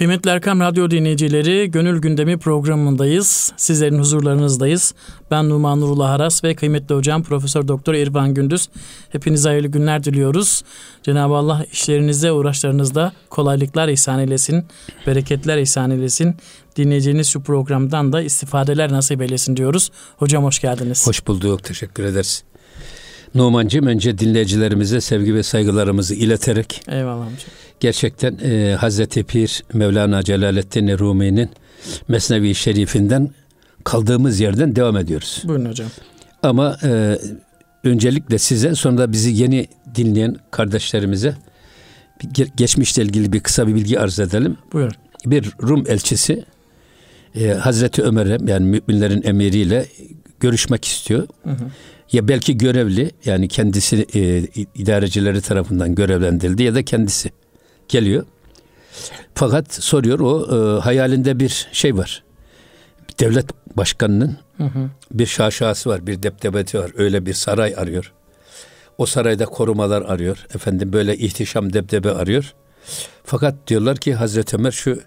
Kıymetli Erkam Radyo dinleyicileri, Gönül Gündemi programındayız. Sizlerin huzurlarınızdayız. Ben Numan Nurullah Aras ve kıymetli hocam Profesör Doktor İrfan Gündüz. Hepinize hayırlı günler diliyoruz. Cenab-ı Allah işlerinizde, uğraşlarınızda kolaylıklar ihsan eylesin, bereketler ihsan eylesin. Dinleyeceğiniz şu programdan da istifadeler nasip eylesin diyoruz. Hocam hoş geldiniz. Hoş bulduk, teşekkür ederiz. Numancığım önce dinleyicilerimize sevgi ve saygılarımızı ileterek Eyvallah hocam. gerçekten e, Hazreti Pir Mevlana Celaleddin Rumi'nin Mesnevi Şerifinden kaldığımız yerden devam ediyoruz. Buyurun hocam. Ama e, öncelikle size sonra da bizi yeni dinleyen kardeşlerimize geçmişle ilgili bir kısa bir bilgi arz edelim. Buyurun. Bir Rum elçisi e, Hazreti Ömer'e yani müminlerin emiriyle görüşmek istiyor. Ya belki görevli yani kendisi e, idarecileri tarafından görevlendirildi ya da kendisi geliyor. Fakat soruyor o e, hayalinde bir şey var. Devlet başkanının bir şaşası var, bir deptebeti var. Öyle bir saray arıyor. O sarayda korumalar arıyor. Efendim böyle ihtişam deptebe arıyor. Fakat diyorlar ki Hazreti Ömer şu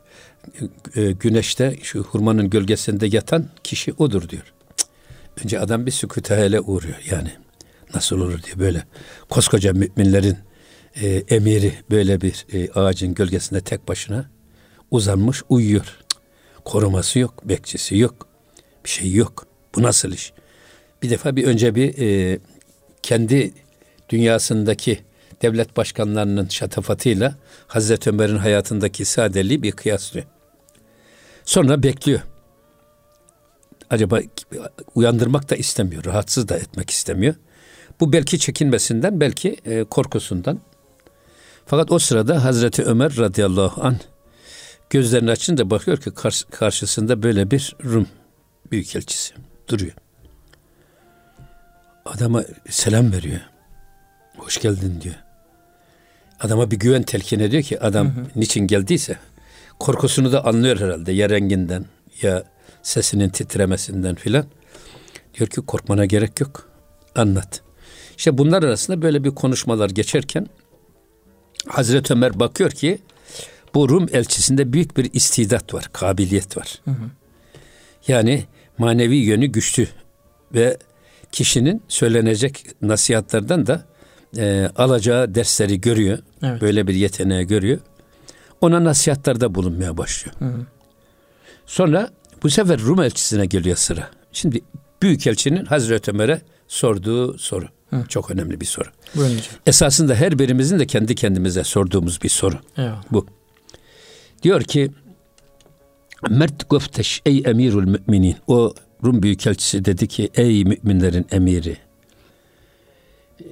e, güneşte şu hurmanın gölgesinde yatan kişi odur diyor. Önce adam bir sükutehele uğruyor yani. Nasıl olur diye böyle koskoca müminlerin e, emiri böyle bir e, ağacın gölgesinde tek başına uzanmış uyuyor. Koruması yok, bekçisi yok, bir şey yok. Bu nasıl iş? Bir defa bir önce bir e, kendi dünyasındaki devlet başkanlarının şatafatıyla Hazreti Ömer'in hayatındaki sadeliği bir kıyaslıyor. Sonra bekliyor. Acaba uyandırmak da istemiyor, rahatsız da etmek istemiyor. Bu belki çekinmesinden, belki e, korkusundan. Fakat o sırada Hazreti Ömer radıyallahu an gözlerini açınca bakıyor ki karşısında böyle bir Rum büyükelçisi duruyor. Adama selam veriyor. Hoş geldin diyor. Adama bir güven telkin ediyor ki adam niçin geldiyse korkusunu da anlıyor herhalde ya renginden ya sesinin titremesinden filan. Diyor ki korkmana gerek yok. Anlat. İşte bunlar arasında böyle bir konuşmalar geçerken Hazreti Ömer bakıyor ki bu Rum elçisinde büyük bir istidat var, kabiliyet var. Yani manevi yönü güçlü ve kişinin söylenecek nasihatlerden de e, alacağı dersleri görüyor. Evet. Böyle bir yeteneği görüyor. Ona nasihatlarda bulunmaya başlıyor. Sonra bu sefer Rum elçisine geliyor sıra. Şimdi Büyükelçinin Hazreti Ömer'e sorduğu soru. Çok önemli bir soru. Buyurun hocam. Esasında her birimizin de kendi kendimize sorduğumuz bir soru. Eyvallah. Bu. Diyor ki Mert Göfteş ey emirul müminin. O Rum Büyükelçisi dedi ki ey müminlerin emiri.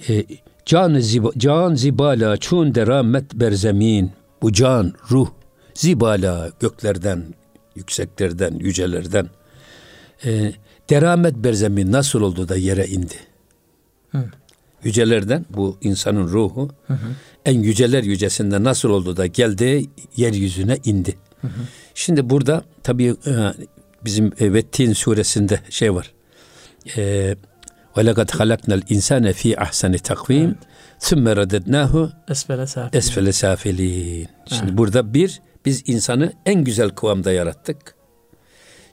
E, can, ziba, can zibala çun deramet berzemin. Bu can, ruh, zibala göklerden, yükseklerden, yücelerden. E, deramet berzemin nasıl oldu da yere indi? Yücelerden bu insanın ruhu en yüceler yücesinde nasıl oldu da geldi yeryüzüne indi. Şimdi burada tabii e, bizim e, Vettin suresinde şey var. E, ve lekad halaknal insane fi ahsani takvim Esfele safi. esfele safilin. Şimdi burada bir biz insanı en güzel kıvamda yarattık.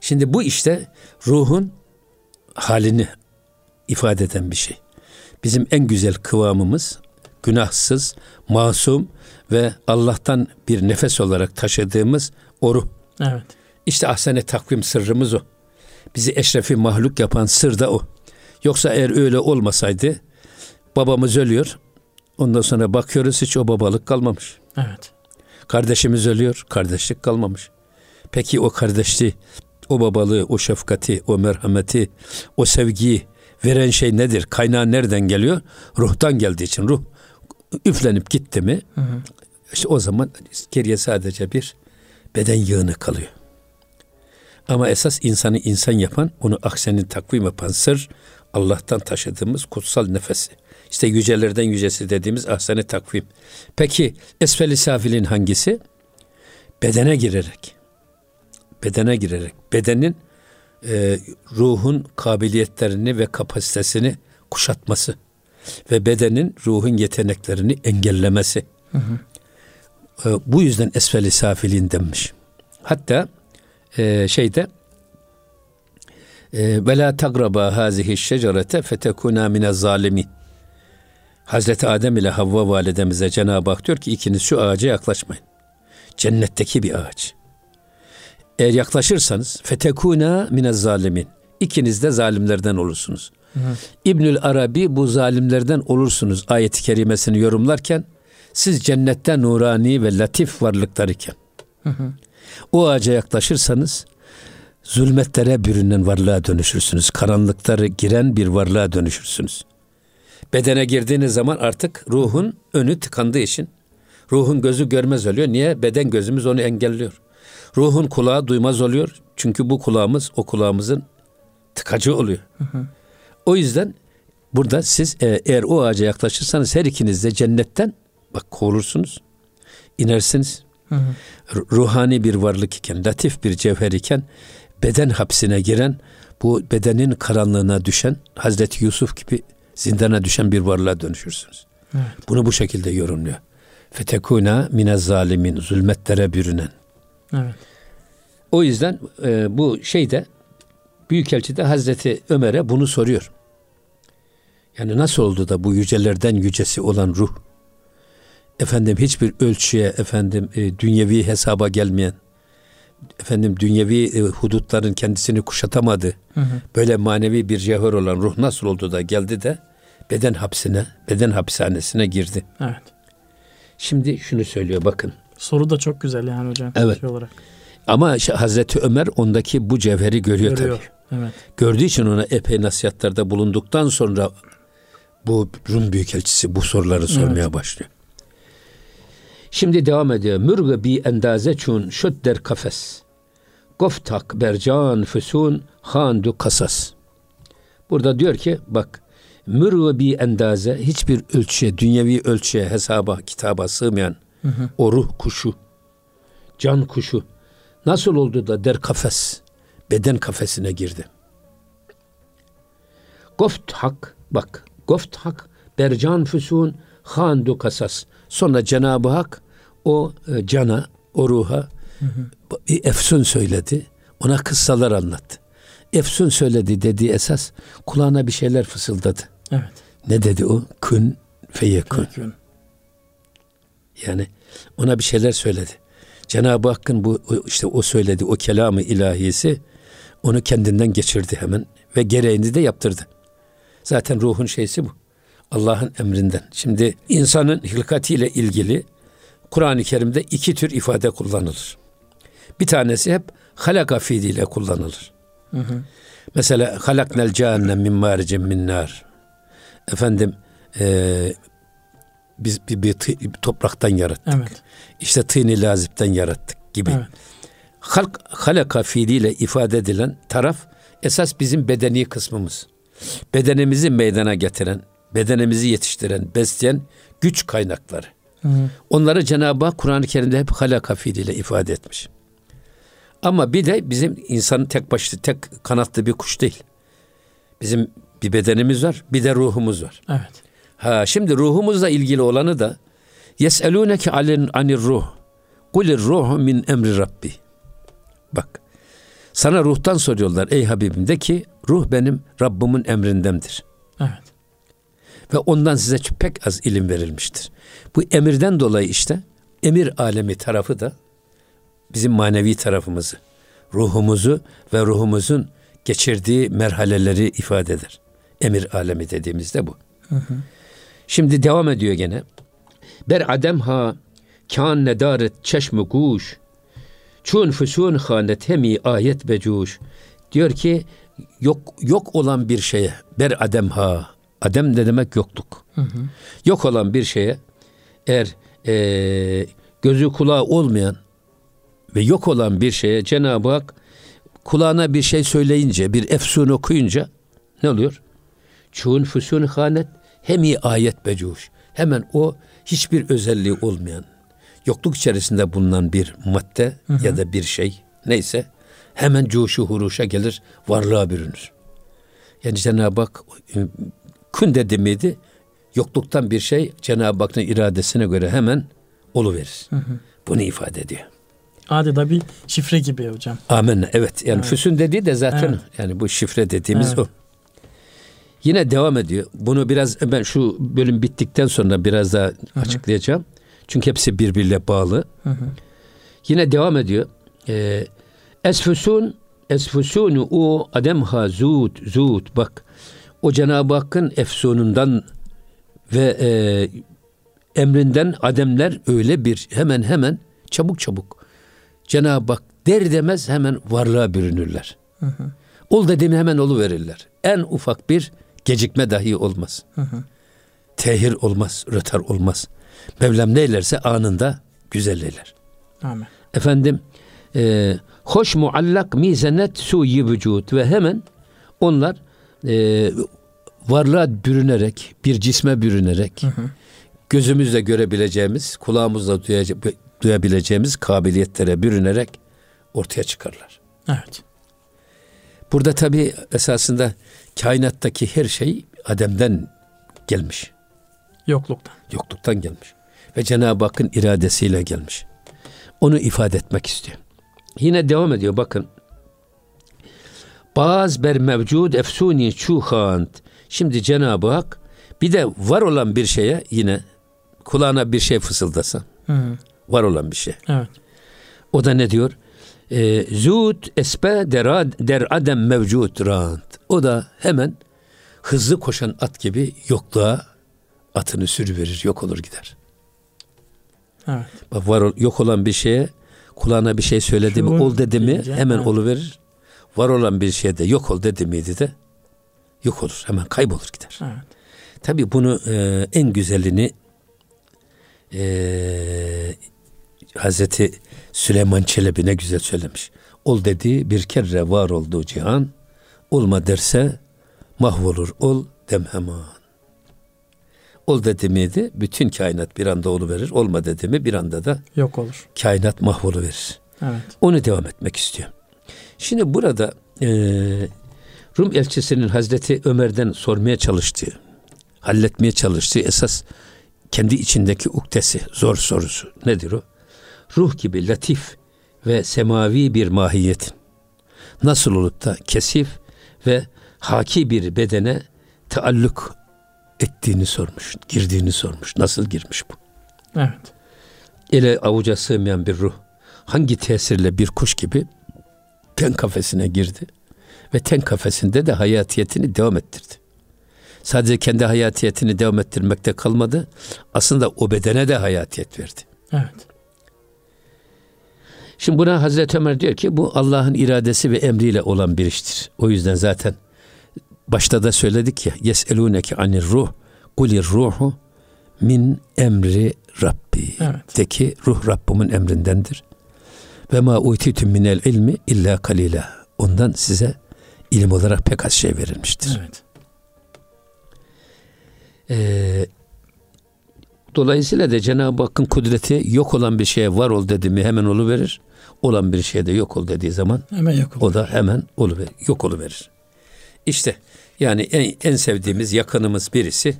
Şimdi bu işte ruhun halini ifade eden bir şey. Bizim en güzel kıvamımız günahsız, masum ve Allah'tan bir nefes olarak taşıdığımız o ruh. Evet. İşte ahsene takvim sırrımız o. Bizi eşrefi mahluk yapan sır da o. Yoksa eğer öyle olmasaydı babamız ölüyor. Ondan sonra bakıyoruz hiç o babalık kalmamış. Evet. Kardeşimiz ölüyor, kardeşlik kalmamış. Peki o kardeşliği, o babalığı, o şefkati, o merhameti, o sevgiyi veren şey nedir? Kaynağı nereden geliyor? Ruhtan geldiği için ruh üflenip gitti mi? işte o zaman geriye sadece bir beden yığını kalıyor. Ama esas insanı insan yapan, onu aksenin takvim yapan sır Allah'tan taşıdığımız kutsal nefesi. İşte yücelerden yücesi dediğimiz ahsene takvim. Peki esfeli safilin hangisi? Bedene girerek. Bedene girerek. Bedenin e, ruhun kabiliyetlerini ve kapasitesini kuşatması ve bedenin ruhun yeteneklerini engellemesi. E, bu yüzden esfeli safilin denmiş. Hatta e, şeyde e, ve la tagraba hazihi şecerete fetekuna mine zalimin. Hazreti Adem ile Havva validemize Cenab-ı Hak diyor ki ikiniz şu ağaca yaklaşmayın. Cennetteki bir ağaç. Eğer yaklaşırsanız fetekuna mine zalimin. İkiniz de zalimlerden olursunuz. Hı. İbnül Arabi bu zalimlerden olursunuz ayeti kerimesini yorumlarken siz cennette nurani ve latif varlıklar iken hı hı. o ağaca yaklaşırsanız zulmetlere bürünen varlığa dönüşürsünüz. Karanlıkları giren bir varlığa dönüşürsünüz. Bedene girdiğiniz zaman artık ruhun önü tıkandığı için ruhun gözü görmez oluyor. Niye? Beden gözümüz onu engelliyor. Ruhun kulağı duymaz oluyor. Çünkü bu kulağımız o kulağımızın tıkacı oluyor. Hı hı. O yüzden burada siz e, eğer o ağaca yaklaşırsanız her ikiniz de cennetten bak kovulursunuz. inersiniz. Hı hı. Ruhani bir varlık iken, latif bir cevher iken beden hapsine giren, bu bedenin karanlığına düşen Hazreti Yusuf gibi zindana düşen bir varlığa dönüşürsünüz. Evet. Bunu bu şekilde yorumluyor. Fetekuna mine zalimin zulmetlere bürünen. Evet. O yüzden e, bu şeyde Büyükelçi de Hazreti Ömer'e bunu soruyor. Yani nasıl oldu da bu yücelerden yücesi olan ruh efendim hiçbir ölçüye efendim e, dünyevi hesaba gelmeyen efendim dünyevi e, hudutların kendisini kuşatamadı. Hı hı. Böyle manevi bir cevher olan ruh nasıl oldu da geldi de beden hapsine, beden hapishanesine girdi. Evet. Şimdi şunu söylüyor bakın. Soru da çok güzel yani hocam. Evet. Şey olarak. Ama Hazreti Ömer ondaki bu cevheri görüyor, görüyor. tabii. Evet. Gördüğü için ona epey nasihatlarda bulunduktan sonra bu Rum Büyükelçisi bu soruları sormaya evet. başlıyor. Şimdi devam ediyor. Mürgü bi endaze çun şudder kafes. Goftak bercan füsun handu kasas. Burada diyor ki bak mürgü bi endaze hiçbir ölçüye, dünyevi ölçüye, hesaba, kitaba sığmayan hı hı. o ruh kuşu, can kuşu nasıl oldu da der kafes, beden kafesine girdi. Goft hak, bak goft hak bercan füsun handu kasas. Sonra Cenab-ı Hak o e, cana, o ruha hı hı. efsun söyledi. Ona kıssalar anlattı. Efsun söyledi dediği esas kulağına bir şeyler fısıldadı. Evet. Ne dedi o? Kün feyekün. Yani ona bir şeyler söyledi. Cenab-ı Hakk'ın bu işte o söyledi o kelamı ilahisi onu kendinden geçirdi hemen ve gereğini de yaptırdı. Zaten ruhun şeysi bu. Allah'ın emrinden. Şimdi insanın hilkatiyle ilgili Kur'an-ı Kerim'de iki tür ifade kullanılır. Bir tanesi hep halaka fiiliyle kullanılır. Hı hı. Mesela halaknel cehennem min maricin min nar. Efendim e, biz bir, bir, bir topraktan yarattık. Evet. İşte tîni lazipten yarattık gibi. Evet. Halk, halaka fiiliyle ifade edilen taraf esas bizim bedeni kısmımız. Bedenimizi meydana getiren, bedenimizi yetiştiren, besleyen güç kaynakları. Hı. Onları Cenab-ı Hak Kur'an-ı Kerim'de hep halaka fiiliyle ifade etmiş. Ama bir de bizim insanın tek başlı, tek kanatlı bir kuş değil. Bizim bir bedenimiz var, bir de ruhumuz var. Evet. Ha şimdi ruhumuzla ilgili olanı da yeselûneke alen anir ruh. Kulir ruhu min emri rabbi. Bak. Sana ruhtan soruyorlar ey Habibim de ki ruh benim Rabbimin emrindendir. Evet. Ve ondan size pek az ilim verilmiştir. Bu emirden dolayı işte emir alemi tarafı da bizim manevi tarafımızı, ruhumuzu ve ruhumuzun geçirdiği merhaleleri ifade eder. Emir alemi dediğimizde bu. Hı hı. Şimdi devam ediyor gene. Ber adem ha kan nedaret çeşmi guş çun füsun hanet hemi ayet becuş diyor ki yok yok olan bir şeye ber adem ha adem ne demek yokluk. Hı hı. Yok olan bir şeye eğer e, gözü kulağı olmayan ve yok olan bir şeye Cenab-ı Hak kulağına bir şey söyleyince, bir efsun okuyunca ne oluyor? Çun füsun hanet hemi ayet becuş. Hemen o hiçbir özelliği olmayan, yokluk içerisinde bulunan bir madde hı hı. ya da bir şey neyse hemen cuşu huruşa gelir, varlığa bürünür. Yani Cenab-ı Hak kün dedi miydi? Yokluktan bir şey Cenab-ı Hakk'ın iradesine göre hemen oluverir. Hı hı. Bunu ifade ediyor. Adeta bir şifre gibi hocam. Amenna evet. Yani evet. füsun dediği de zaten evet. yani bu şifre dediğimiz evet. o. Yine devam ediyor. Bunu biraz ben şu bölüm bittikten sonra biraz daha Hı-hı. açıklayacağım. Çünkü hepsi birbiriyle bağlı. Hı-hı. Yine devam ediyor. Ee, esfusun esfusunu o ademha zut zut bak o Cenab-ı Hakk'ın efsunundan ve e, emrinden ademler öyle bir hemen hemen çabuk çabuk Cenab-ı Hak der demez hemen varlığa bürünürler. Hı hı. Ol dediğimi hemen olu verirler. En ufak bir gecikme dahi olmaz. Hı hı. Tehir olmaz, rötar olmaz. Mevlam neylerse anında güzel eyler. Amin. Efendim e, hoş muallak mizenet suyi vücut ve hemen onlar e, varlığa bürünerek, bir cisme bürünerek hı hı. gözümüzle görebileceğimiz, kulağımızla duyabileceğimiz kabiliyetlere bürünerek ortaya çıkarlar. Evet. Burada tabi esasında kainattaki her şey Adem'den gelmiş. Yokluktan. Yokluktan gelmiş. Ve Cenab-ı Hakk'ın iradesiyle gelmiş. Onu ifade etmek istiyor. Yine devam ediyor bakın. Baz ber mevcud efsuni çuhant. Şimdi Cenab-ı Hak bir de var olan bir şeye yine kulağına bir şey fısıldasa. Hı. Var olan bir şey. Evet. O da ne diyor? E, Zut espe derad, der adem mevcut rant. O da hemen hızlı koşan at gibi yokluğa atını sürüverir, yok olur gider. Evet. Bak var yok olan bir şeye kulağına bir şey söyledi mi, ol dedi mi hemen evet. oluverir. Var olan bir şeyde yok ol dedi miydi de yok olur. Hemen kaybolur gider. Evet. Tabi bunu e, en güzelini e, Hazreti Süleyman Çelebi ne güzel söylemiş. Ol dediği bir kere var olduğu cihan, olma derse mahvolur ol dem hemen. Ol dedi miydi bütün kainat bir anda verir. Olma dedi mi bir anda da yok olur. Kainat mahvoluverir. Evet. Onu devam etmek istiyor. Şimdi burada e, Rum elçisinin Hazreti Ömer'den sormaya çalıştığı, halletmeye çalıştığı esas kendi içindeki uktesi, zor sorusu nedir o? Ruh gibi latif ve semavi bir mahiyetin nasıl olup da kesif ve haki bir bedene taalluk ettiğini sormuş, girdiğini sormuş. Nasıl girmiş bu? Evet. Ele avuca sığmayan bir ruh hangi tesirle bir kuş gibi ten kafesine girdi ve ten kafesinde de hayatiyetini devam ettirdi. Sadece kendi hayatiyetini devam ettirmekte kalmadı. Aslında o bedene de hayatiyet verdi. Evet. Şimdi buna Hazreti Ömer diyor ki bu Allah'ın iradesi ve emriyle olan bir iştir. O yüzden zaten başta da söyledik ya yeseluneke anir ruh kulir ruhu min emri Rabbi. Evet. De ki ruh Rabbimin emrindendir. Ve ma utitum minel ilmi illa kalila. Ondan size ilim olarak pek az şey verilmiştir. Evet. Ee, dolayısıyla da Cenab-ı Hakk'ın kudreti yok olan bir şeye var ol dedi mi hemen olu verir. Olan bir şeyde yok ol dediği zaman hemen yok o da hemen olu verir, yok olu verir. İşte yani en, en sevdiğimiz yakınımız birisi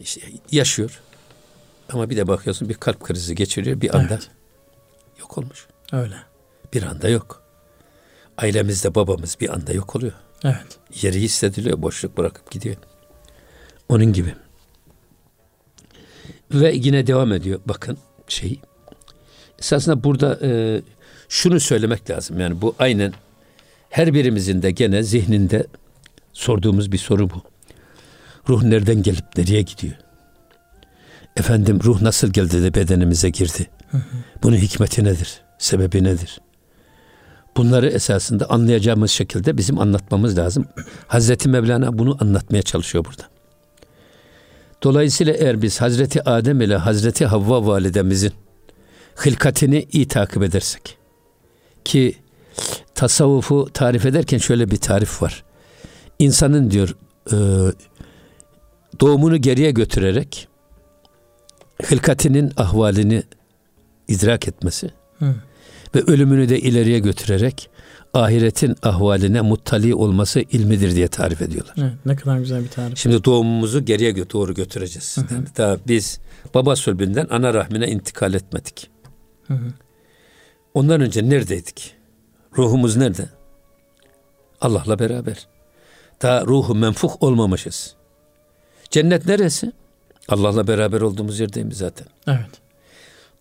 işte yaşıyor. Ama bir de bakıyorsun bir kalp krizi geçiriyor bir anda evet. yok olmuş. Öyle. Bir anda yok. Ailemizde babamız bir anda yok oluyor. Evet. Yeri hissediliyor, boşluk bırakıp gidiyor. Onun gibi. Ve yine devam ediyor. Bakın şey. Esasında burada e, şunu söylemek lazım. Yani bu aynen her birimizin de gene zihninde sorduğumuz bir soru bu. Ruh nereden gelip nereye gidiyor? Efendim ruh nasıl geldi de bedenimize girdi? Hı hı. Bunun hikmeti nedir? Sebebi nedir? Bunları esasında anlayacağımız şekilde bizim anlatmamız lazım. Hazreti Mevlana bunu anlatmaya çalışıyor burada. Dolayısıyla eğer biz Hazreti Adem ile Hazreti Havva validemizin hılkatini iyi takip edersek ki tasavvufu tarif ederken şöyle bir tarif var. İnsanın diyor e, doğumunu geriye götürerek hılkatinin ahvalini idrak etmesi Hı. ve ölümünü de ileriye götürerek ahiretin ahvaline muttali olması ilmidir diye tarif ediyorlar. Evet, ne kadar güzel bir tarif. Şimdi doğumumuzu geriye doğru götüreceğiz. Hı hı. Yani daha biz baba sülbünden ana rahmine intikal etmedik. Hı hı. Ondan önce neredeydik? Ruhumuz nerede? Allah'la beraber. Daha ruhu menfuh olmamışız. Cennet neresi? Allah'la beraber olduğumuz yerdeyim zaten. Evet.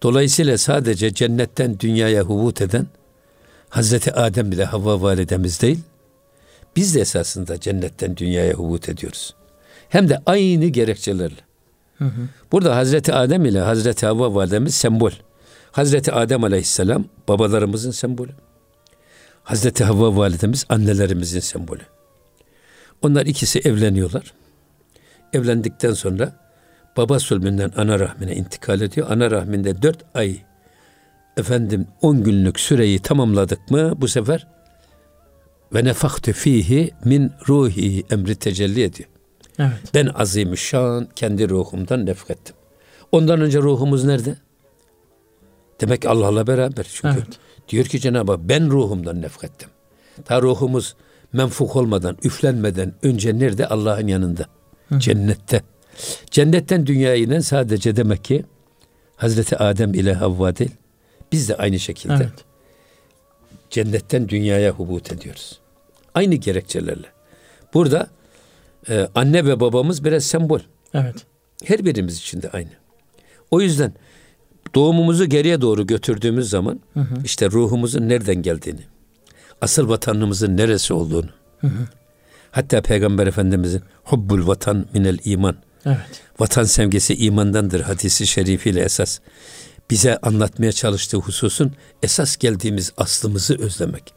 Dolayısıyla sadece cennetten dünyaya hubut eden Hazreti Adem bile Havva validemiz değil. Biz de esasında cennetten dünyaya hubut ediyoruz. Hem de aynı gerekçelerle. Hı hı. Burada Hazreti Adem ile Hazreti Havva validemiz sembol. Hazreti Adem aleyhisselam babalarımızın sembolü. Hazreti Havva validemiz annelerimizin sembolü. Onlar ikisi evleniyorlar. Evlendikten sonra baba sülbünden ana rahmine intikal ediyor. Ana rahminde dört ay efendim on günlük süreyi tamamladık mı bu sefer ve nefaktu fihi min ruhi emri tecelli ediyor. Evet. Ben azimüşşan kendi ruhumdan nefkettim. Ondan önce ruhumuz nerede? Demek ki Allah'la beraber. Çünkü evet. diyor ki Cenab-ı Hak ben ruhumdan nefkettim. Ta ruhumuz menfuk olmadan, üflenmeden önce nerede? Allah'ın yanında. Hı. Cennette. Cennetten dünyaya inen sadece demek ki Hazreti Adem ile Havva değil. Biz de aynı şekilde evet. cennetten dünyaya hubut ediyoruz. Aynı gerekçelerle. Burada e, anne ve babamız biraz sembol. Evet. Her birimiz için de aynı. O yüzden doğumumuzu geriye doğru götürdüğümüz zaman hı hı. işte ruhumuzun nereden geldiğini, asıl vatanımızın neresi olduğunu, hı hı. hatta Peygamber Efendimizin hubbul vatan minel iman, evet. vatan sevgisi imandandır hadisi şerifiyle esas bize anlatmaya çalıştığı hususun esas geldiğimiz aslımızı özlemek.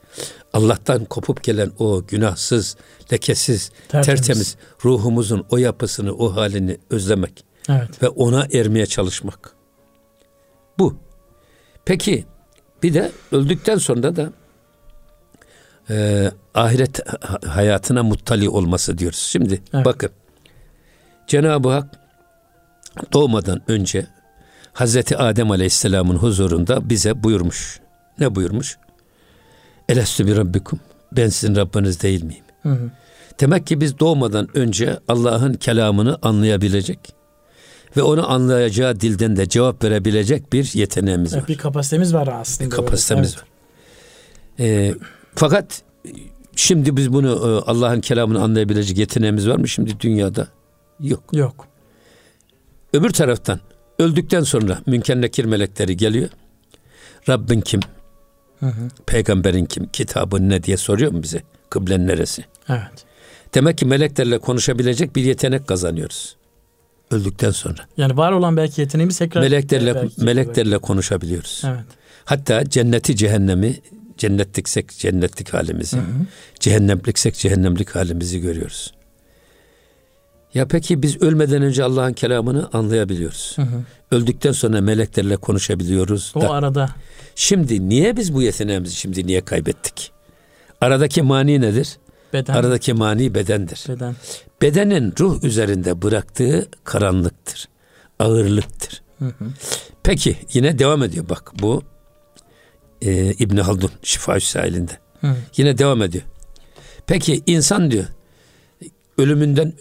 Allah'tan kopup gelen o günahsız, lekesiz, tertemiz, tertemiz ruhumuzun o yapısını, o halini özlemek evet. ve ona ermeye çalışmak. Bu. Peki bir de öldükten sonra da e, ahiret hayatına muttali olması diyoruz. Şimdi evet. bakın Cenab-ı Hak doğmadan önce Hazreti Adem Aleyhisselam'ın huzurunda bize buyurmuş. Ne buyurmuş? Elestü bir Rabbikum. Ben sizin Rabbiniz değil miyim? Hı hı. Demek ki biz doğmadan önce Allah'ın kelamını anlayabilecek ve onu anlayacağı dilden de cevap verebilecek bir yeteneğimiz evet, var. Bir kapasitemiz var aslında. Bir kapasitemiz evet. var. Ee, fakat şimdi biz bunu e, Allah'ın kelamını anlayabilecek yeteneğimiz var mı? Şimdi dünyada yok. Yok. Öbür taraftan öldükten sonra münker nekir melekleri geliyor. Rabbin kim? Hı hı. Peygamberin kim? Kitabın ne diye soruyor mu bize? Kıblen neresi? Evet. Demek ki meleklerle konuşabilecek bir yetenek kazanıyoruz. Öldükten sonra. Yani var olan belki yeteneğimiz tekrar meleklerle belki meleklerle belki. konuşabiliyoruz. Evet. Hatta cenneti cehennemi cennetliksek cennetlik halimizi, hı hı. cehennemliksek cehennemlik halimizi görüyoruz. Ya peki biz ölmeden önce Allah'ın kelamını anlayabiliyoruz. Hı hı. Öldükten sonra meleklerle konuşabiliyoruz. O da. arada. Şimdi niye biz bu yeteneğimizi şimdi niye kaybettik? Aradaki mani nedir? Beden. Aradaki mani bedendir. Beden. Bedenin ruh üzerinde bıraktığı karanlıktır. Ağırlıktır. Hı hı. Peki yine devam ediyor bak bu e, İbni Haldun Şifa Sahilinde. Yine devam ediyor. Peki insan diyor ölümünden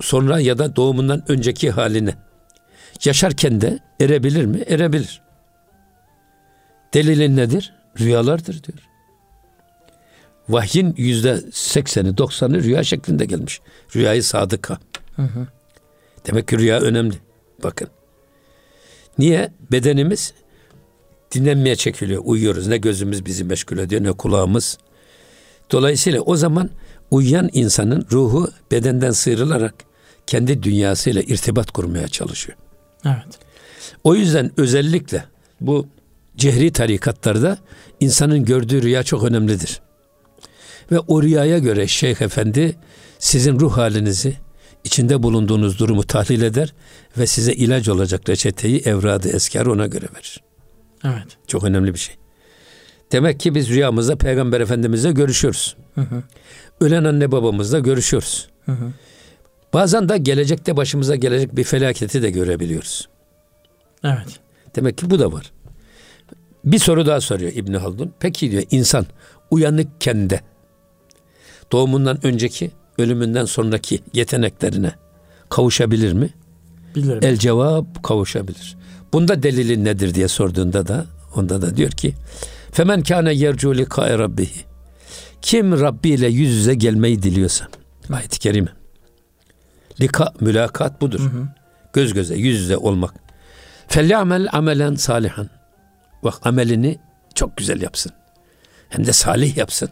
sonra ya da doğumundan önceki haline yaşarken de erebilir mi? Erebilir. Delilin nedir? Rüyalardır diyor. Vahyin yüzde sekseni, doksanı rüya şeklinde gelmiş. Rüyayı sadıka. Hı hı. Demek ki rüya önemli. Bakın. Niye? Bedenimiz dinlenmeye çekiliyor. Uyuyoruz. Ne gözümüz bizi meşgul ediyor ne kulağımız. Dolayısıyla o zaman uyuyan insanın ruhu bedenden sıyrılarak kendi dünyasıyla irtibat kurmaya çalışıyor. Evet. O yüzden özellikle bu cehri tarikatlarda insanın gördüğü rüya çok önemlidir. Ve o rüyaya göre Şeyh Efendi sizin ruh halinizi, içinde bulunduğunuz durumu tahlil eder ve size ilaç olacak reçeteyi, evradı, esker ona göre verir. Evet. Çok önemli bir şey. Demek ki biz rüyamızda Peygamber Efendimizle görüşüyoruz. Hı hı. Ölen anne babamızla görüşüyoruz. Hı hı. Bazen de gelecekte başımıza gelecek bir felaketi de görebiliyoruz. Evet. Demek ki bu da var. Bir soru daha soruyor İbni Haldun. Peki diyor insan uyanıkken de doğumundan önceki, ölümünden sonraki yeteneklerine kavuşabilir mi? Bilirim. El cevap kavuşabilir. Bunda delilin nedir diye sorduğunda da Onda da diyor ki Femen kâne yercu likâe rabbihi Kim Rabbi ile yüz yüze gelmeyi diliyorsa Ayet-i Kerime Lika, mülakat budur. Hı hı. Göz göze, yüz yüze olmak. Felyamel amelen salihan. Bak amelini çok güzel yapsın. Hem de salih yapsın.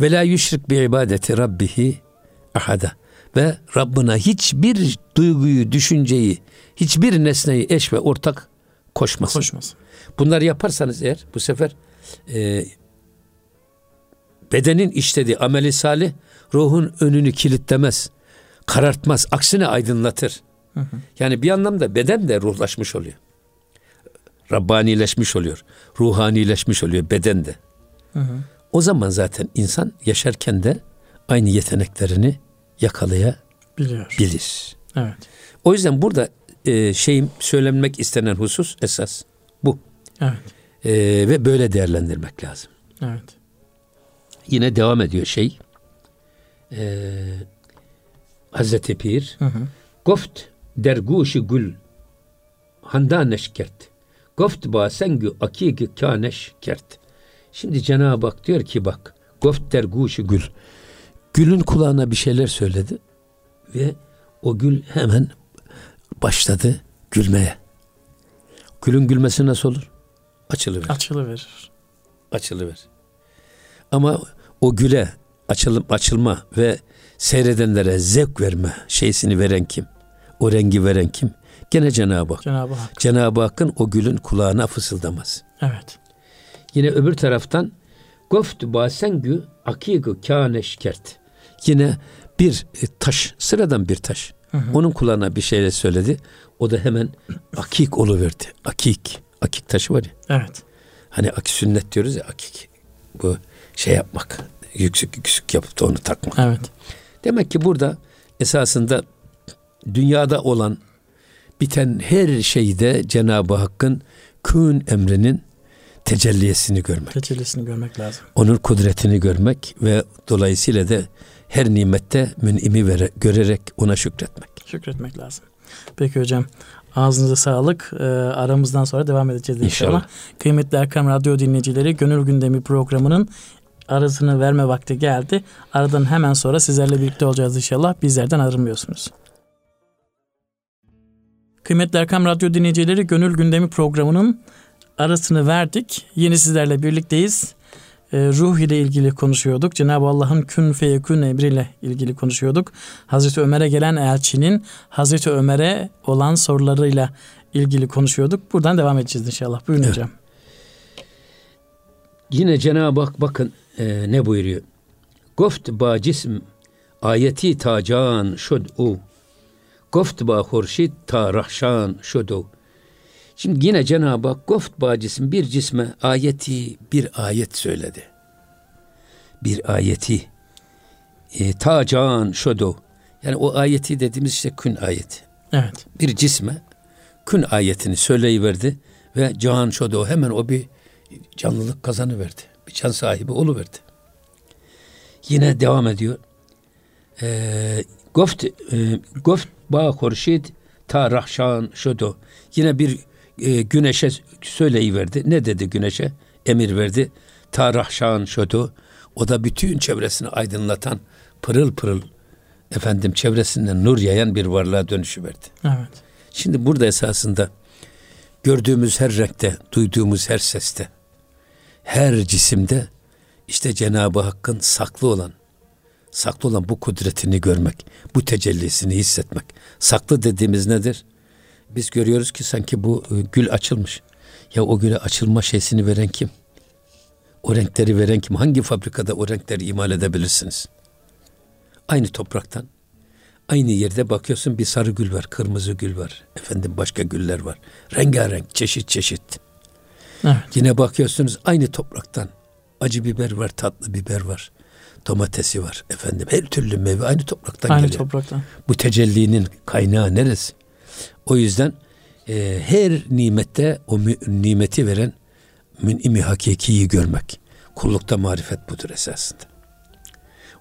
Ve la yüşrik bi ibadeti rabbihi ahada. Ve Rabbına hiçbir duyguyu, düşünceyi, hiçbir nesneyi eş ve ortak koşmasın. Koşmasın. Bunları yaparsanız eğer bu sefer e, bedenin işlediği ameli salih ruhun önünü kilitlemez, karartmaz, aksine aydınlatır. Hı hı. Yani bir anlamda beden de ruhlaşmış oluyor. Rabbanileşmiş oluyor. Ruhanileşmiş oluyor beden de. Hı hı. O zaman zaten insan yaşarken de aynı yeteneklerini yakalayabilir. Bilir. Evet. O yüzden burada e, şeyim söylenmek istenen husus esas bu. Evet. E, ve böyle değerlendirmek lazım. Evet. Yine devam ediyor şey. E, Hazreti Pir. Hı hı. Goft derguşi gül handaneş kert. Goft ba sengü akiki kaneş kert. Şimdi Cenab-ı Hak diyor ki bak goft derguşi gül. Gülün kulağına bir şeyler söyledi ve o gül hemen başladı gülmeye. Gülün gülmesi nasıl olur? Açılıverir. Açılıverir. Açılıverir. Ama o güle açılım, açılma ve seyredenlere zevk verme şeysini veren kim? O rengi veren kim? Gene Cenab-ı Hak. Cenab-ı Hak. Cenab-ı Hakk'ın o gülün kulağına fısıldamaz. Evet. Yine öbür taraftan Goftu basengü akigu kâne şikert. Yine bir e, taş, sıradan bir taş. Hı hı. Onun kulağına bir şeyle söyledi. O da hemen akik oluverdi. Akik. Akik taşı var ya. Evet. Hani akik sünnet diyoruz ya akik. Bu şey yapmak. Yüksük yüksük yapıp da onu takmak. Evet. Demek ki burada esasında dünyada olan biten her şeyde Cenab-ı Hakk'ın kün emrinin tecelliyesini görmek. Tecellisini görmek lazım. Onun kudretini görmek ve dolayısıyla da her nimette münimi vere, görerek ona şükretmek. Şükretmek lazım. Peki hocam ağzınıza sağlık. Ee, aramızdan sonra devam edeceğiz inşallah. inşallah. Kıymetli Erkam Radyo dinleyicileri Gönül Gündemi programının arasını verme vakti geldi. Aradan hemen sonra sizlerle birlikte olacağız inşallah. Bizlerden ayrılmıyorsunuz. Kıymetli Erkam Radyo dinleyicileri Gönül Gündemi programının arasını verdik. Yeni sizlerle birlikteyiz. E, ruh ile ilgili konuşuyorduk. Cenab-ı Allah'ın kün feyekün emriyle ilgili konuşuyorduk. Hazreti Ömer'e gelen elçinin Hazreti Ömer'e olan sorularıyla ilgili konuşuyorduk. Buradan devam edeceğiz inşallah. Buyurun evet. hocam. Yine Cenab-ı Hak bakın e, ne buyuruyor? Goft ba cism ayeti tacan şud u. Goft ba hurşit ta rahşan şudu. Şimdi yine Cenab-ı Hak goft ba cisim bir cisme ayeti bir ayet söyledi. Bir ayeti e, tacan şudu. Yani o ayeti dediğimiz işte kün ayeti. Evet. Bir cisme kün ayetini söyleyiverdi ve can şudu hemen o bir canlılık kazanıverdi bir can sahibi oluverdi. Yine devam ediyor. Ee, goft e, goft ba korşid ta rahşan şudu. Yine bir e, güneşe söyleyiverdi. Ne dedi güneşe? Emir verdi. Ta rahşan şudu. O da bütün çevresini aydınlatan pırıl pırıl efendim çevresinden nur yayan bir varlığa dönüşüverdi. Evet. Şimdi burada esasında gördüğümüz her renkte, duyduğumuz her seste, her cisimde işte Cenab-ı Hakk'ın saklı olan saklı olan bu kudretini görmek, bu tecellisini hissetmek. Saklı dediğimiz nedir? Biz görüyoruz ki sanki bu e, gül açılmış. Ya o güle açılma şeysini veren kim? O renkleri veren kim? Hangi fabrikada o renkleri imal edebilirsiniz? Aynı topraktan, aynı yerde bakıyorsun bir sarı gül var, kırmızı gül var, efendim başka güller var. Rengarenk, çeşit çeşit. Evet. Yine bakıyorsunuz aynı topraktan acı biber var, tatlı biber var. Domatesi var efendim. Her türlü meyve aynı topraktan aynı geliyor. topraktan. Bu tecellinin kaynağı neresi? O yüzden e, her nimette o mü, nimeti veren münimi hakikiyi görmek. Kullukta marifet budur esasında.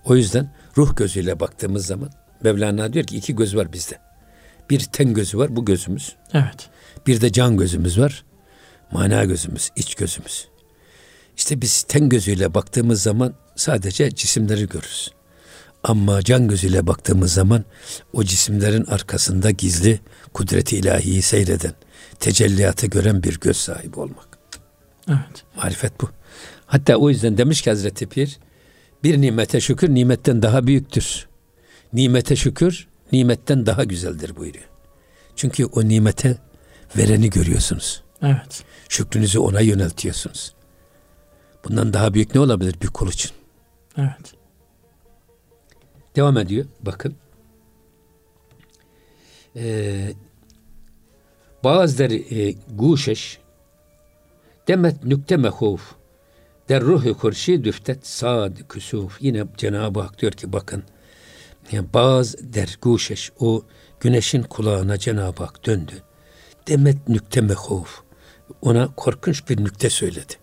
O yüzden ruh gözüyle baktığımız zaman Mevlana diyor ki iki göz var bizde. Bir ten gözü var bu gözümüz. Evet. Bir de can gözümüz var. Mana gözümüz, iç gözümüz. İşte biz ten gözüyle baktığımız zaman sadece cisimleri görürüz. Ama can gözüyle baktığımız zaman o cisimlerin arkasında gizli kudreti ilahiyi seyreden, tecelliyatı gören bir göz sahibi olmak. Evet. Marifet bu. Hatta o yüzden demiş ki Hazreti Pir, bir nimete şükür nimetten daha büyüktür. Nimete şükür nimetten daha güzeldir buyuruyor. Çünkü o nimete vereni görüyorsunuz. Evet. Şükrünüzü ona yöneltiyorsunuz. Bundan daha büyük ne olabilir bir kul için? Evet. Devam ediyor. Bakın. Ee, bazıları e, guşeş demet nükte mehuf der ruhu kurşi düftet sad küsuf. Yine Cenab-ı Hak diyor ki bakın yani bazı der guşeş o güneşin kulağına Cenab-ı Hak döndü. Demet nükte mehuf. Ona korkunç bir nükte söyledi.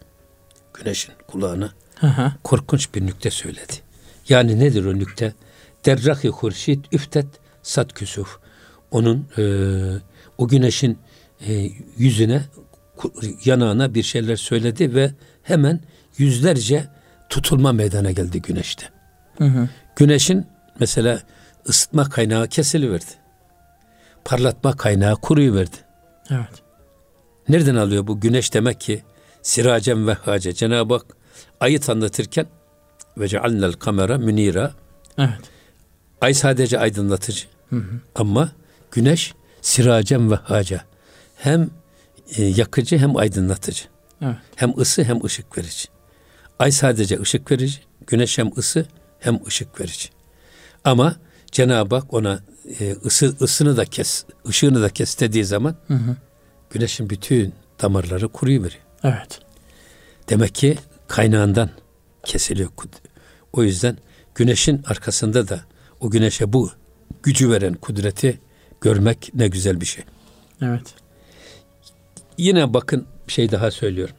Güneşin kulağına hı. korkunç bir nükte söyledi. Yani nedir o nükte? Derrahi hurşit üftet sat küsuf. Onun e, o güneşin e, yüzüne yanağına bir şeyler söyledi ve hemen yüzlerce tutulma meydana geldi güneşte. Hı hı. Güneşin mesela ısıtma kaynağı kesiliverdi. Parlatma kaynağı kuruyuverdi. Evet. Nereden alıyor bu? Güneş demek ki siracem ve hace. Cenab-ı Hak ayı tanıtırken ve cealnel kamera münira. Evet. Ay sadece aydınlatıcı. Ama güneş siracem ve hace. Hem e, yakıcı hem aydınlatıcı. Evet. Hem ısı hem ışık verici. Ay sadece ışık verici. Güneş hem ısı hem ışık verici. Ama Cenab-ı Hak ona e, ısı, ısını da kes, ışığını da kes dediği zaman Hı hı. Güneşin bütün damarları kuruyuveriyor. Evet. Demek ki kaynağından kesiliyor. O yüzden güneşin arkasında da o güneşe bu gücü veren kudreti görmek ne güzel bir şey. Evet. Yine bakın bir şey daha söylüyorum.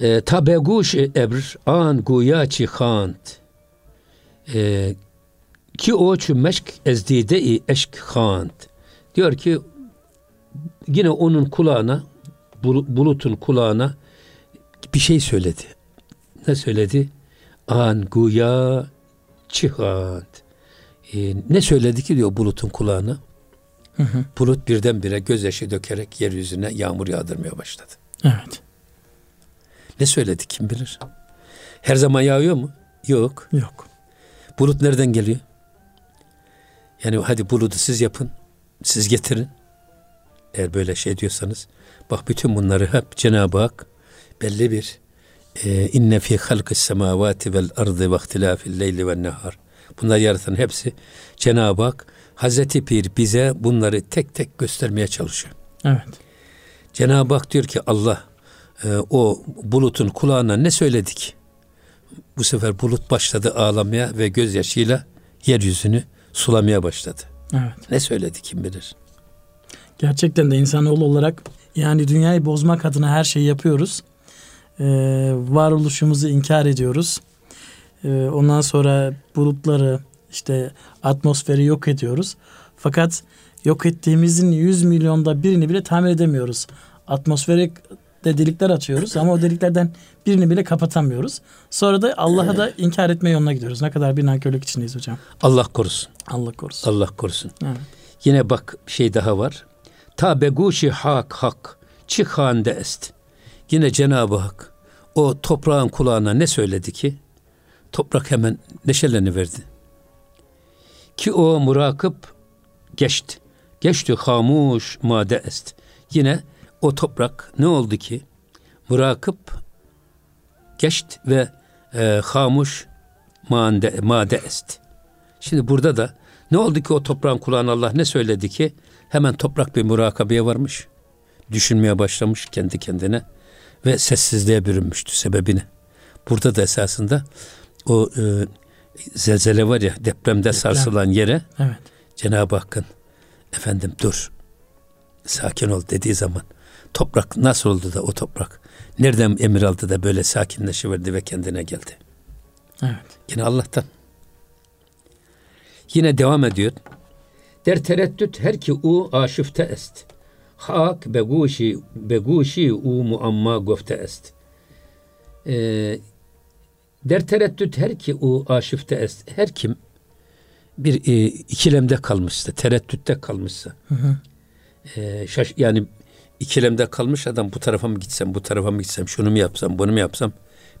E, Tabeguş ebr an guya çi khant. E, ki o meşk ezdide i eşk khant. Diyor ki yine onun kulağına bul- bulutun kulağına bir şey söyledi. Ne söyledi? An guya çihant. E, ne söyledi ki diyor bulutun kulağına? Hı hı. Bulut birdenbire gözyaşı dökerek yeryüzüne yağmur yağdırmaya başladı. Evet. Ne söyledi kim bilir? Her zaman yağıyor mu? Yok. Yok. Bulut nereden geliyor? Yani hadi bulutu siz yapın, siz getirin. Eğer böyle şey diyorsanız, bak bütün bunları hep Cenab-ı Hak belli bir e, inne fi halkis semavati vel ardı ve ihtilafil leyli ve nehar. Bunları yaratan hepsi Cenab-ı Hak Hazreti Pir bize bunları tek tek göstermeye çalışıyor. Evet. Cenab-ı Hak diyor ki Allah e, o bulutun kulağına ne söyledik? Bu sefer bulut başladı ağlamaya ve gözyaşıyla yeryüzünü sulamaya başladı. Evet. Ne söyledi kim bilir? Gerçekten de insanoğlu olarak yani dünyayı bozmak adına her şeyi yapıyoruz. Ee, varoluşumuzu inkar ediyoruz. Ee, ondan sonra bulutları işte atmosferi yok ediyoruz. Fakat yok ettiğimizin 100 milyonda birini bile tamir edemiyoruz. Atmosfere de delikler açıyoruz ama o deliklerden birini bile kapatamıyoruz. Sonra da Allah'a da inkar etme yoluna gidiyoruz. Ne kadar bir nankörlük içindeyiz hocam. Allah korusun. Allah korusun. Allah korusun. Evet. Yine bak bir şey daha var. Ta beguşi hak hak çıkhande est. Yine Cenab-ı Hak o toprağın kulağına ne söyledi ki? Toprak hemen neşeleniverdi. Ki o murakip geçti. Geçti hamuş made est. Yine o toprak ne oldu ki? Murakip geçti ve e, hamuş made, made est. Şimdi burada da ne oldu ki o toprağın kulağına Allah ne söyledi ki? Hemen toprak bir murakabeye varmış. Düşünmeye başlamış kendi kendine ve sessizliğe bürünmüştü sebebini. Burada da esasında o e, zelzele var ya depremde sarsılan yere Evet. Cenab-ı Hakk'ın efendim dur sakin ol dediği zaman toprak nasıl oldu da o toprak nereden emir aldı da böyle sakinleşiverdi ve kendine geldi. Evet. Yine Allah'tan. Yine devam ediyor. Der tereddüt her ki u aşıfte est. hak beguşi beguşi u muamma gofte est. Ee, der tereddüt her ki u aşifte est. Her kim bir e, ikilemde kalmışsa, tereddütte kalmışsa. Hı hı. E, şaş, yani ikilemde kalmış adam bu tarafa mı gitsem, bu tarafa mı gitsem, şunu mu yapsam, bunu mu yapsam.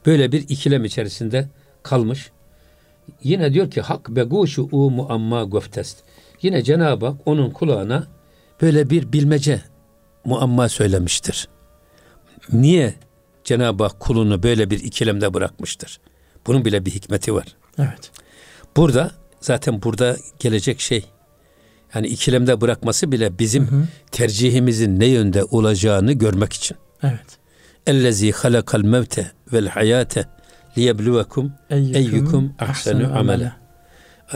Böyle bir ikilem içerisinde kalmış. Yine diyor ki hak beguşu u muamma goftest. Yine Cenab-ı Hak onun kulağına böyle bir bilmece muamma söylemiştir. Niye Cenab-ı Hak kulunu böyle bir ikilemde bırakmıştır? Bunun bile bir hikmeti var. Evet. Burada zaten burada gelecek şey yani ikilemde bırakması bile bizim hı hı. tercihimizin ne yönde olacağını görmek için. Evet. Ellezî halakal mevte vel hayate liyebluvekum eyyukum ahsenu amele.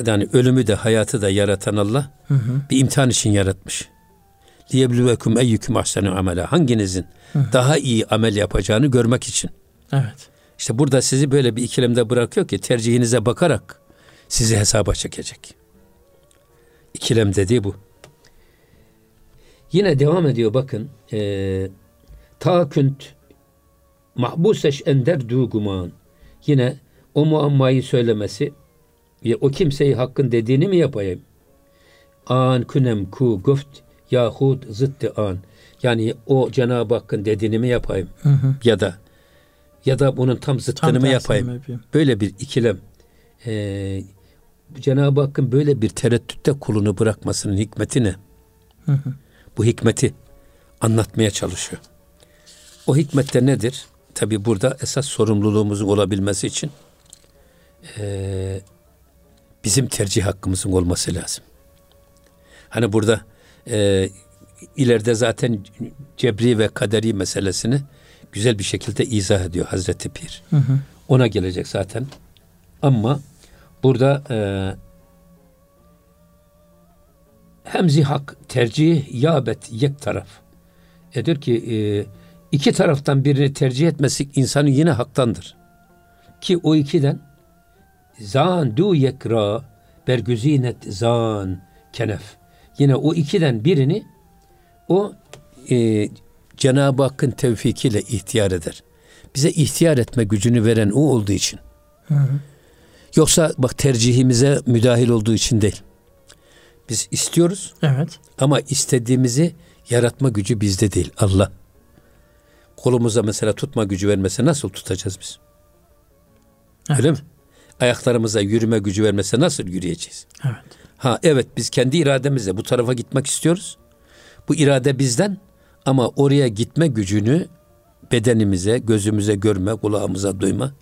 Yani ölümü de hayatı da yaratan Allah hı hı. bir imtihan için yaratmış. Liyebluvekum eyyukum ahsenu amele. Hanginizin hı hı. daha iyi amel yapacağını görmek için. Evet. İşte burada sizi böyle bir ikilemde bırakıyor ki tercihinize bakarak sizi hesaba çekecek. İkilem dediği bu. Yine devam ediyor bakın. E, Ta künt mahbuseş ender du guman. Yine o muammayı söylemesi ya o kimseyi hakkın dediğini mi yapayım? An künem ku guft yahut zıttı an. Yani o Cenab-ı Hakk'ın dediğini mi yapayım? Hı hı. Ya da ya da bunun tam zıttını tam mı yapayım? yapayım? Böyle bir ikilem. Ee, Cenab-ı Hakk'ın böyle bir tereddütte kulunu bırakmasının hikmeti ne? Hı hı. Bu hikmeti anlatmaya çalışıyor. O hikmette nedir? Tabi burada esas sorumluluğumuzun olabilmesi için e, bizim tercih hakkımızın olması lazım. Hani burada e, ileride zaten cebri ve kaderi meselesini güzel bir şekilde izah ediyor Hazreti Pir. Hı hı. Ona gelecek zaten. Ama burada e, hemzi hak tercih yabet yek taraf. E diyor ki e, iki taraftan birini tercih etmesi insanın yine haktandır. Ki o ikiden zan du yekra bergüzinet zan kenef. Yine o ikiden birini o e, Cenab-ı Hakk'ın tevfikiyle ihtiyar eder. Bize ihtiyar etme gücünü veren o olduğu için. Hı hı. Yoksa bak tercihimize müdahil olduğu için değil. Biz istiyoruz. Evet. Ama istediğimizi yaratma gücü bizde değil. Allah. Kolumuza mesela tutma gücü vermese nasıl tutacağız biz? Evet. Öyle mi? Ayaklarımıza yürüme gücü vermese nasıl yürüyeceğiz? Evet. Ha evet biz kendi irademizle bu tarafa gitmek istiyoruz. Bu irade bizden ama oraya gitme gücünü bedenimize, gözümüze görme, kulağımıza duyma,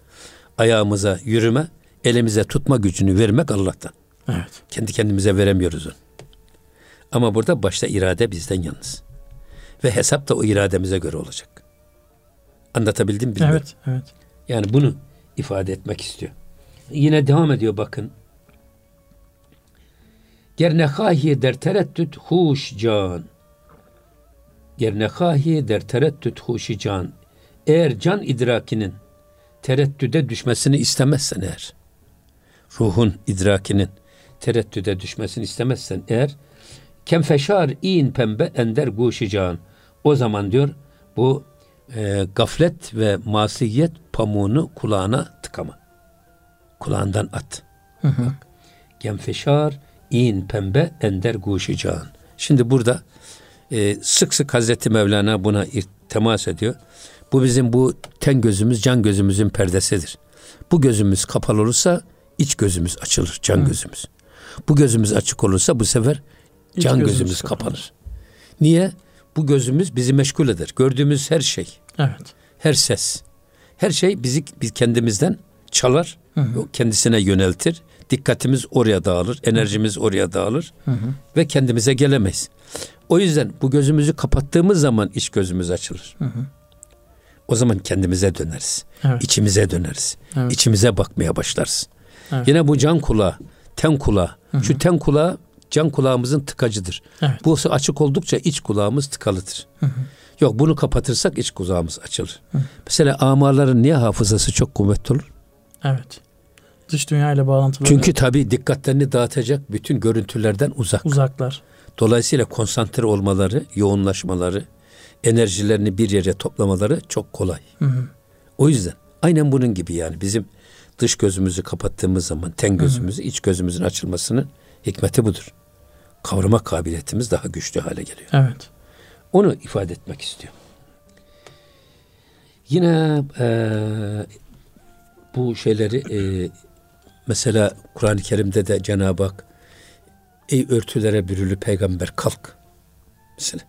ayağımıza yürüme, elimize tutma gücünü vermek Allah'tan. Evet. Kendi kendimize veremiyoruz onu. Ama burada başta irade bizden yalnız. Ve hesap da o irademize göre olacak. Anlatabildim mi? Evet, evet. Yani bunu ifade etmek istiyor. Yine devam ediyor bakın. Gernehahi der tereddüt huş can. Gernehahi der tereddüt huşi can. Eğer can idrakinin tereddüde düşmesini istemezsen eğer, ruhun idrakinin tereddüde düşmesini istemezsen eğer, kemfeşar in pembe ender guşi can. O zaman diyor bu e, gaflet ve masiyet pamuğunu kulağına tıkama. Kulağından at. Hı hı. Bak. Gemfeşar in pembe ender guşi can. Şimdi burada e, sık sık Hazreti Mevlana buna temas ediyor. Bu bizim bu ten gözümüz can gözümüzün perdesidir. Bu gözümüz kapalı olursa iç gözümüz açılır, can Hı. gözümüz. Bu gözümüz açık olursa bu sefer can gözümüz, gözümüz kapanır. kapanır. Niye? Bu gözümüz bizi meşgul eder. Gördüğümüz her şey. Evet. Her ses. Her şey bizi biz kendimizden çalar. Hı hı. Kendisine yöneltir. Dikkatimiz oraya dağılır. Enerjimiz oraya dağılır. Hı hı. Ve kendimize gelemeyiz. O yüzden bu gözümüzü kapattığımız zaman iç gözümüz açılır. Hı hı. O zaman kendimize döneriz. Evet. İçimize döneriz. Evet. İçimize bakmaya başlarız. Evet. Yine bu can kulağı, ten kulağı. Hı hı. Şu ten kulağı can kulağımızın tıkacıdır. Evet. Bu açık oldukça iç kulağımız tıkalıdır. Hı hı. Yok bunu kapatırsak iç kulağımız açılır. Hı. Mesela amarların niye hafızası çok kuvvetli olur? Evet. Dış dünya ile bağlantılı. Çünkü tabi dikkatlerini dağıtacak bütün görüntülerden uzak. Uzaklar. Dolayısıyla konsantre olmaları, yoğunlaşmaları, enerjilerini bir yere toplamaları çok kolay. Hı hı. O yüzden aynen bunun gibi yani bizim dış gözümüzü kapattığımız zaman ten gözümüzü, hı hı. iç gözümüzün açılmasının hikmeti budur. Kavrama kabiliyetimiz daha güçlü hale geliyor. Evet. Onu ifade etmek istiyor. Yine e, bu şeyleri e, mesela Kur'an-ı Kerim'de de Cenab-ı Hak ey örtülere bürülü peygamber kalk. Mesela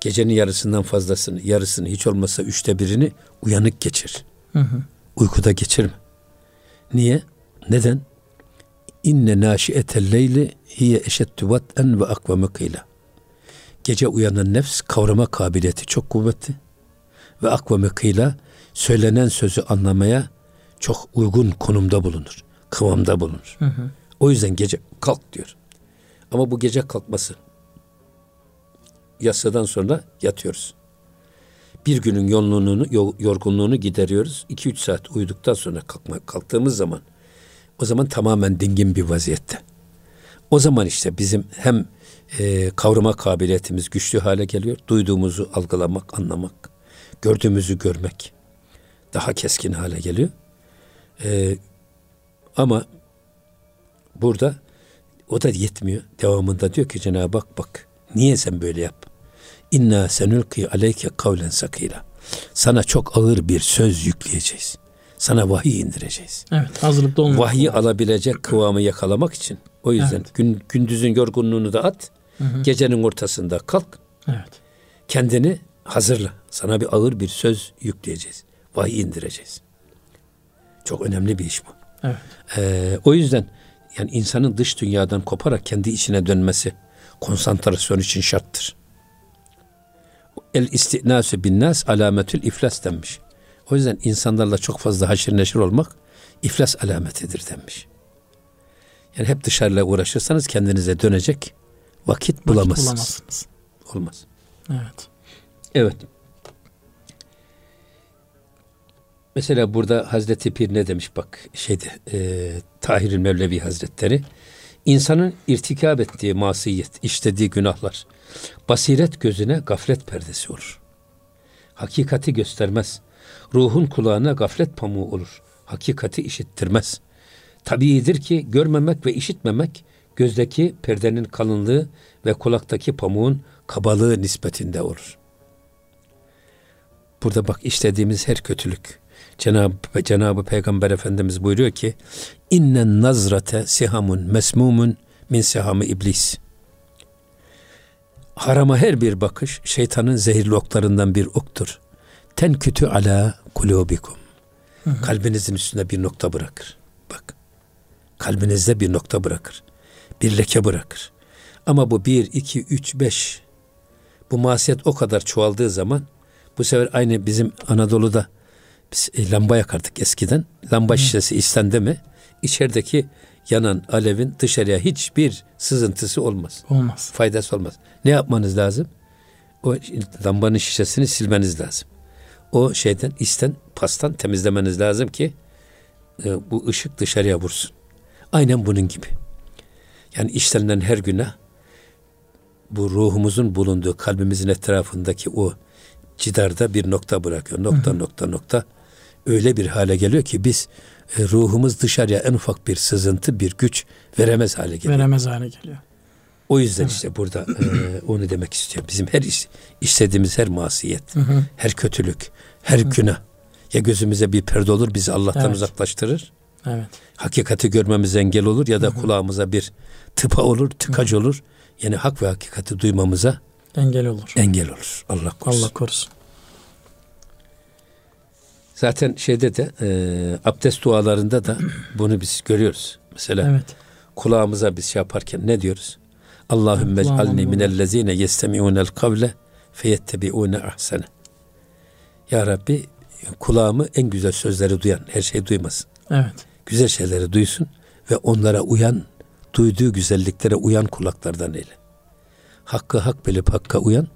gecenin yarısından fazlasını, yarısını hiç olmazsa üçte birini uyanık geçir. Hı hı. Uykuda geçirme. Niye? Neden? İnne naşiyetel leyli hiye eşettü vat'en ve akvame kıyla. Gece uyanan nefs kavrama kabiliyeti çok kuvvetli ve akvame kıyla söylenen sözü anlamaya çok uygun konumda bulunur. Kıvamda bulunur. Hı hı. O yüzden gece kalk diyor. Ama bu gece kalkması yasadan sonra yatıyoruz. Bir günün yoğunluğunu, yorgunluğunu gideriyoruz. 2-3 saat uyuduktan sonra kalkma, kalktığımız zaman o zaman tamamen dingin bir vaziyette. O zaman işte bizim hem e, kavrama kabiliyetimiz güçlü hale geliyor. Duyduğumuzu algılamak, anlamak, gördüğümüzü görmek daha keskin hale geliyor. E, ama burada o da yetmiyor. Devamında diyor ki Cenab-ı Hak bak niye sen böyle yap? İnna senülki aleyke kavlen sakila. Sana çok ağır bir söz yükleyeceğiz. Sana vahiy indireceğiz. Evet, hazırlıklı olmak. Vahyi alabilecek kıvamı yakalamak için. O yüzden evet. gün, gündüzün yorgunluğunu da at. Hı hı. Gecenin ortasında kalk. Evet. Kendini hazırla. Sana bir ağır bir söz yükleyeceğiz. Vahiy indireceğiz. Çok önemli bir iş bu. Evet. Ee, o yüzden yani insanın dış dünyadan koparak kendi içine dönmesi konsantrasyon için şarttır. El istinasu bin nas alametül iflas denmiş. O yüzden insanlarla çok fazla haşir neşir olmak iflas alametidir denmiş. Yani hep dışarıyla uğraşırsanız kendinize dönecek vakit, vakit bulamazsınız. bulamazsınız. Olmaz. Evet. Evet. Mesela burada Hazreti Pir ne demiş bak şeyde e, Tahir Mevlevi Hazretleri insanın irtikab ettiği masiyet, işlediği günahlar basiret gözüne gaflet perdesi olur. Hakikati göstermez. Ruhun kulağına gaflet pamuğu olur. Hakikati işittirmez. Tabiidir ki görmemek ve işitmemek gözdeki perdenin kalınlığı ve kulaktaki pamuğun kabalığı nispetinde olur. Burada bak işlediğimiz her kötülük. Cenab-ı Cenab Peygamber Efendimiz buyuruyor ki innen nazrate sihamun mesmumun min sihamı iblis. Harama her bir bakış şeytanın zehirli oklarından bir oktur. Ten kütü ala kulubikum. Kalbinizin üstünde bir nokta bırakır. Bak. Kalbinizde bir nokta bırakır. Bir leke bırakır. Ama bu bir, iki, üç, beş bu masiyet o kadar çoğaldığı zaman bu sefer aynı bizim Anadolu'da biz e, lamba yakardık eskiden. Lamba Hı. şişesi istendi mi içerideki yanan alevin dışarıya hiçbir sızıntısı olmaz. Olmaz. Faydası olmaz. Ne yapmanız lazım? O lambanın şişesini silmeniz lazım. O şeyden isten pastan temizlemeniz lazım ki e, bu ışık dışarıya vursun. Aynen bunun gibi. Yani işlenen her günah bu ruhumuzun bulunduğu kalbimizin etrafındaki o cidarda bir nokta bırakıyor. Nokta hı hı. nokta nokta öyle bir hale geliyor ki biz e, ruhumuz dışarıya en ufak bir sızıntı, bir güç veremez hale geliyor. Veremez hale geliyor. O yüzden evet. işte burada e, onu demek istiyor. Bizim her iş, işlediğimiz her masiyet, hı hı. her kötülük, her hı. günah ya gözümüze bir perde olur bizi Allah'tan evet. uzaklaştırır. Evet. Hakikati görmemize engel olur ya da hı hı. kulağımıza bir tıpa olur, tıkaç hı. olur. Yani hak ve hakikati duymamıza engel olur. Engel olur. Allah korusun. Allah korusun. Zaten şeyde de e, abdest dualarında da bunu biz görüyoruz. Mesela evet. kulağımıza biz şey yaparken ne diyoruz? Allahümme ec'alni minellezine yestemi'unel kavle feyettebi'une ahsene. Ya Rabbi kulağımı en güzel sözleri duyan, her şeyi duymasın. Evet. Güzel şeyleri duysun ve onlara uyan, duyduğu güzelliklere uyan kulaklardan eyle. Hakkı hak bilip hakka uyan,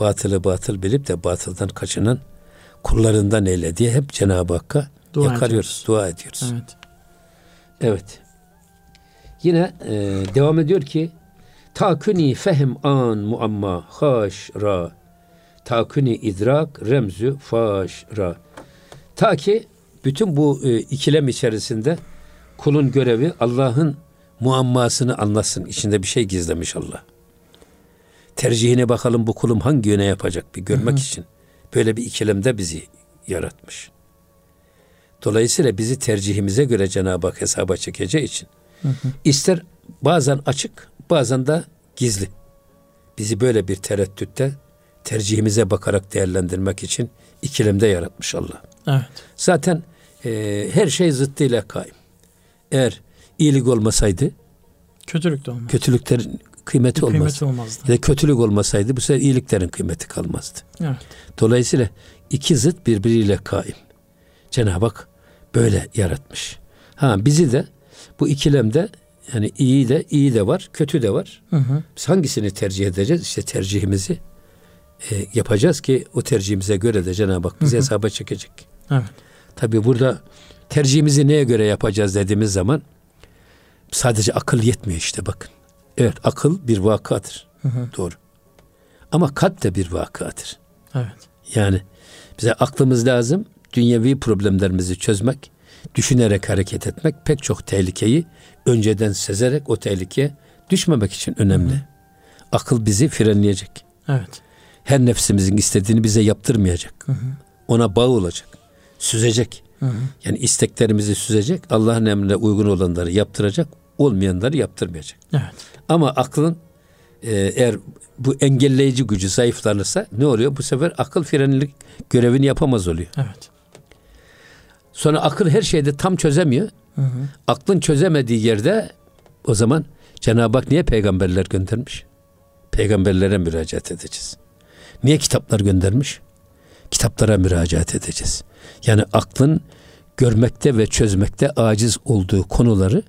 batılı batıl bilip de batıldan kaçınan kullarından eyle diye hep Cenab-ı Hakk'a dua yakarıyoruz, ediyoruz. dua ediyoruz. Evet. Evet. Yine e, devam ediyor ki Takuni fehim an muamma haş ra. Takuni idrak remzü faş ra. Ta ki bütün bu e, ikilem içerisinde kulun görevi Allah'ın muammasını anlasın. İçinde bir şey gizlemiş Allah. Tercihine bakalım bu kulum hangi yöne yapacak bir görmek hı hı. için. Böyle bir ikilemde bizi yaratmış. Dolayısıyla bizi tercihimize göre Cenab-ı Hak hesaba çekeceği için hı hı. ister bazen açık bazen de gizli. Bizi böyle bir tereddütte tercihimize bakarak değerlendirmek için ikilemde yaratmış Allah. Evet. Zaten e, her şey zıttıyla kaim. Eğer iyilik olmasaydı kötülük de olmaz. Kötülüklerin kıymeti, kıymeti olmazdı. olmazdı. Ya kötülük olmasaydı bu sefer iyiliklerin kıymeti kalmazdı. Evet. Dolayısıyla iki zıt birbiriyle kaim. Cenab-ı Hak böyle yaratmış. Ha bizi de bu ikilemde yani iyi de iyi de var, kötü de var. Hı hı. Biz hangisini tercih edeceğiz? İşte tercihimizi e, yapacağız ki o tercihimize göre de Cenab-ı Hak bizi hı hı. hesaba çekecek. Evet. Tabi burada tercihimizi neye göre yapacağız dediğimiz zaman sadece akıl yetmiyor işte bakın. Evet akıl bir vakadır. Hı hı. Doğru. Ama kalp de bir vakadır. Evet. Yani bize aklımız lazım. Dünyevi problemlerimizi çözmek, düşünerek hareket etmek pek çok tehlikeyi önceden sezerek o tehlikeye düşmemek için önemli. Hı hı. Akıl bizi frenleyecek. Evet. Her nefsimizin istediğini bize yaptırmayacak. Hı hı. Ona bağ olacak. Süzecek. Hı hı. Yani isteklerimizi süzecek. Allah'ın emrine uygun olanları yaptıracak. Olmayanları yaptırmayacak. Evet. Ama aklın e, eğer bu engelleyici gücü zayıflanırsa ne oluyor? Bu sefer akıl frenlik görevini yapamaz oluyor. Evet. Sonra akıl her şeyde tam çözemiyor. Hı hı. Aklın çözemediği yerde o zaman Cenab-ı Hak niye peygamberler göndermiş? Peygamberlere müracaat edeceğiz. Niye kitaplar göndermiş? Kitaplara müracaat edeceğiz. Yani aklın görmekte ve çözmekte aciz olduğu konuları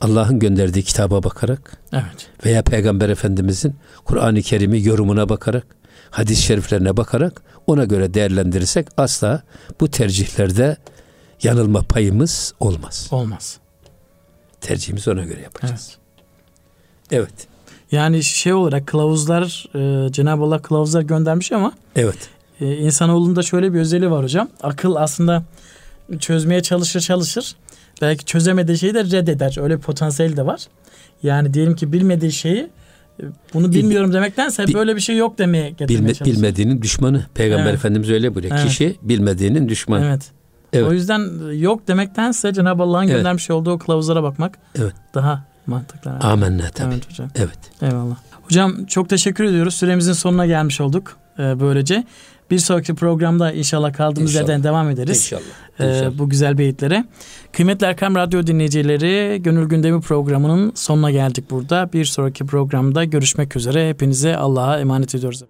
Allah'ın gönderdiği kitaba bakarak evet. veya Peygamber Efendimizin Kur'an-ı Kerim'i yorumuna bakarak, hadis-i şeriflerine bakarak ona göre değerlendirirsek asla bu tercihlerde yanılma payımız olmaz. Olmaz. Tercihimizi ona göre yapacağız. Evet. evet. Yani şey olarak kılavuzlar e, Cenab-ı Allah kılavuzlar göndermiş ama Evet. E, insanoğlunda şöyle bir özelliği var hocam. Akıl aslında çözmeye çalışır çalışır. Belki çözemediği şeyi de reddeder. Öyle bir potansiyel de var. Yani diyelim ki bilmediği şeyi e, bunu bilmiyorum demektense Bil, böyle bir şey yok demeye getirmeye bilme, Bilmediğinin düşmanı. Peygamber evet. Efendimiz öyle buyuruyor. Evet. Kişi bilmediğinin düşmanı. Evet. evet. O yüzden yok demektense Cenab-ı Allah'ın evet. göndermiş olduğu kılavuzlara bakmak evet. daha mantıklı. Amenna tabii. Evet hocam. Evet. Eyvallah. Hocam çok teşekkür ediyoruz. Süremizin sonuna gelmiş olduk e, böylece. Bir sonraki programda inşallah kaldığımız inşallah. yerden devam ederiz. İnşallah. Ee, inşallah. bu güzel beyitlere. Kıymetli Erkam Radyo dinleyicileri, Gönül Gündemi programının sonuna geldik burada. Bir sonraki programda görüşmek üzere. Hepinize Allah'a emanet ediyoruz.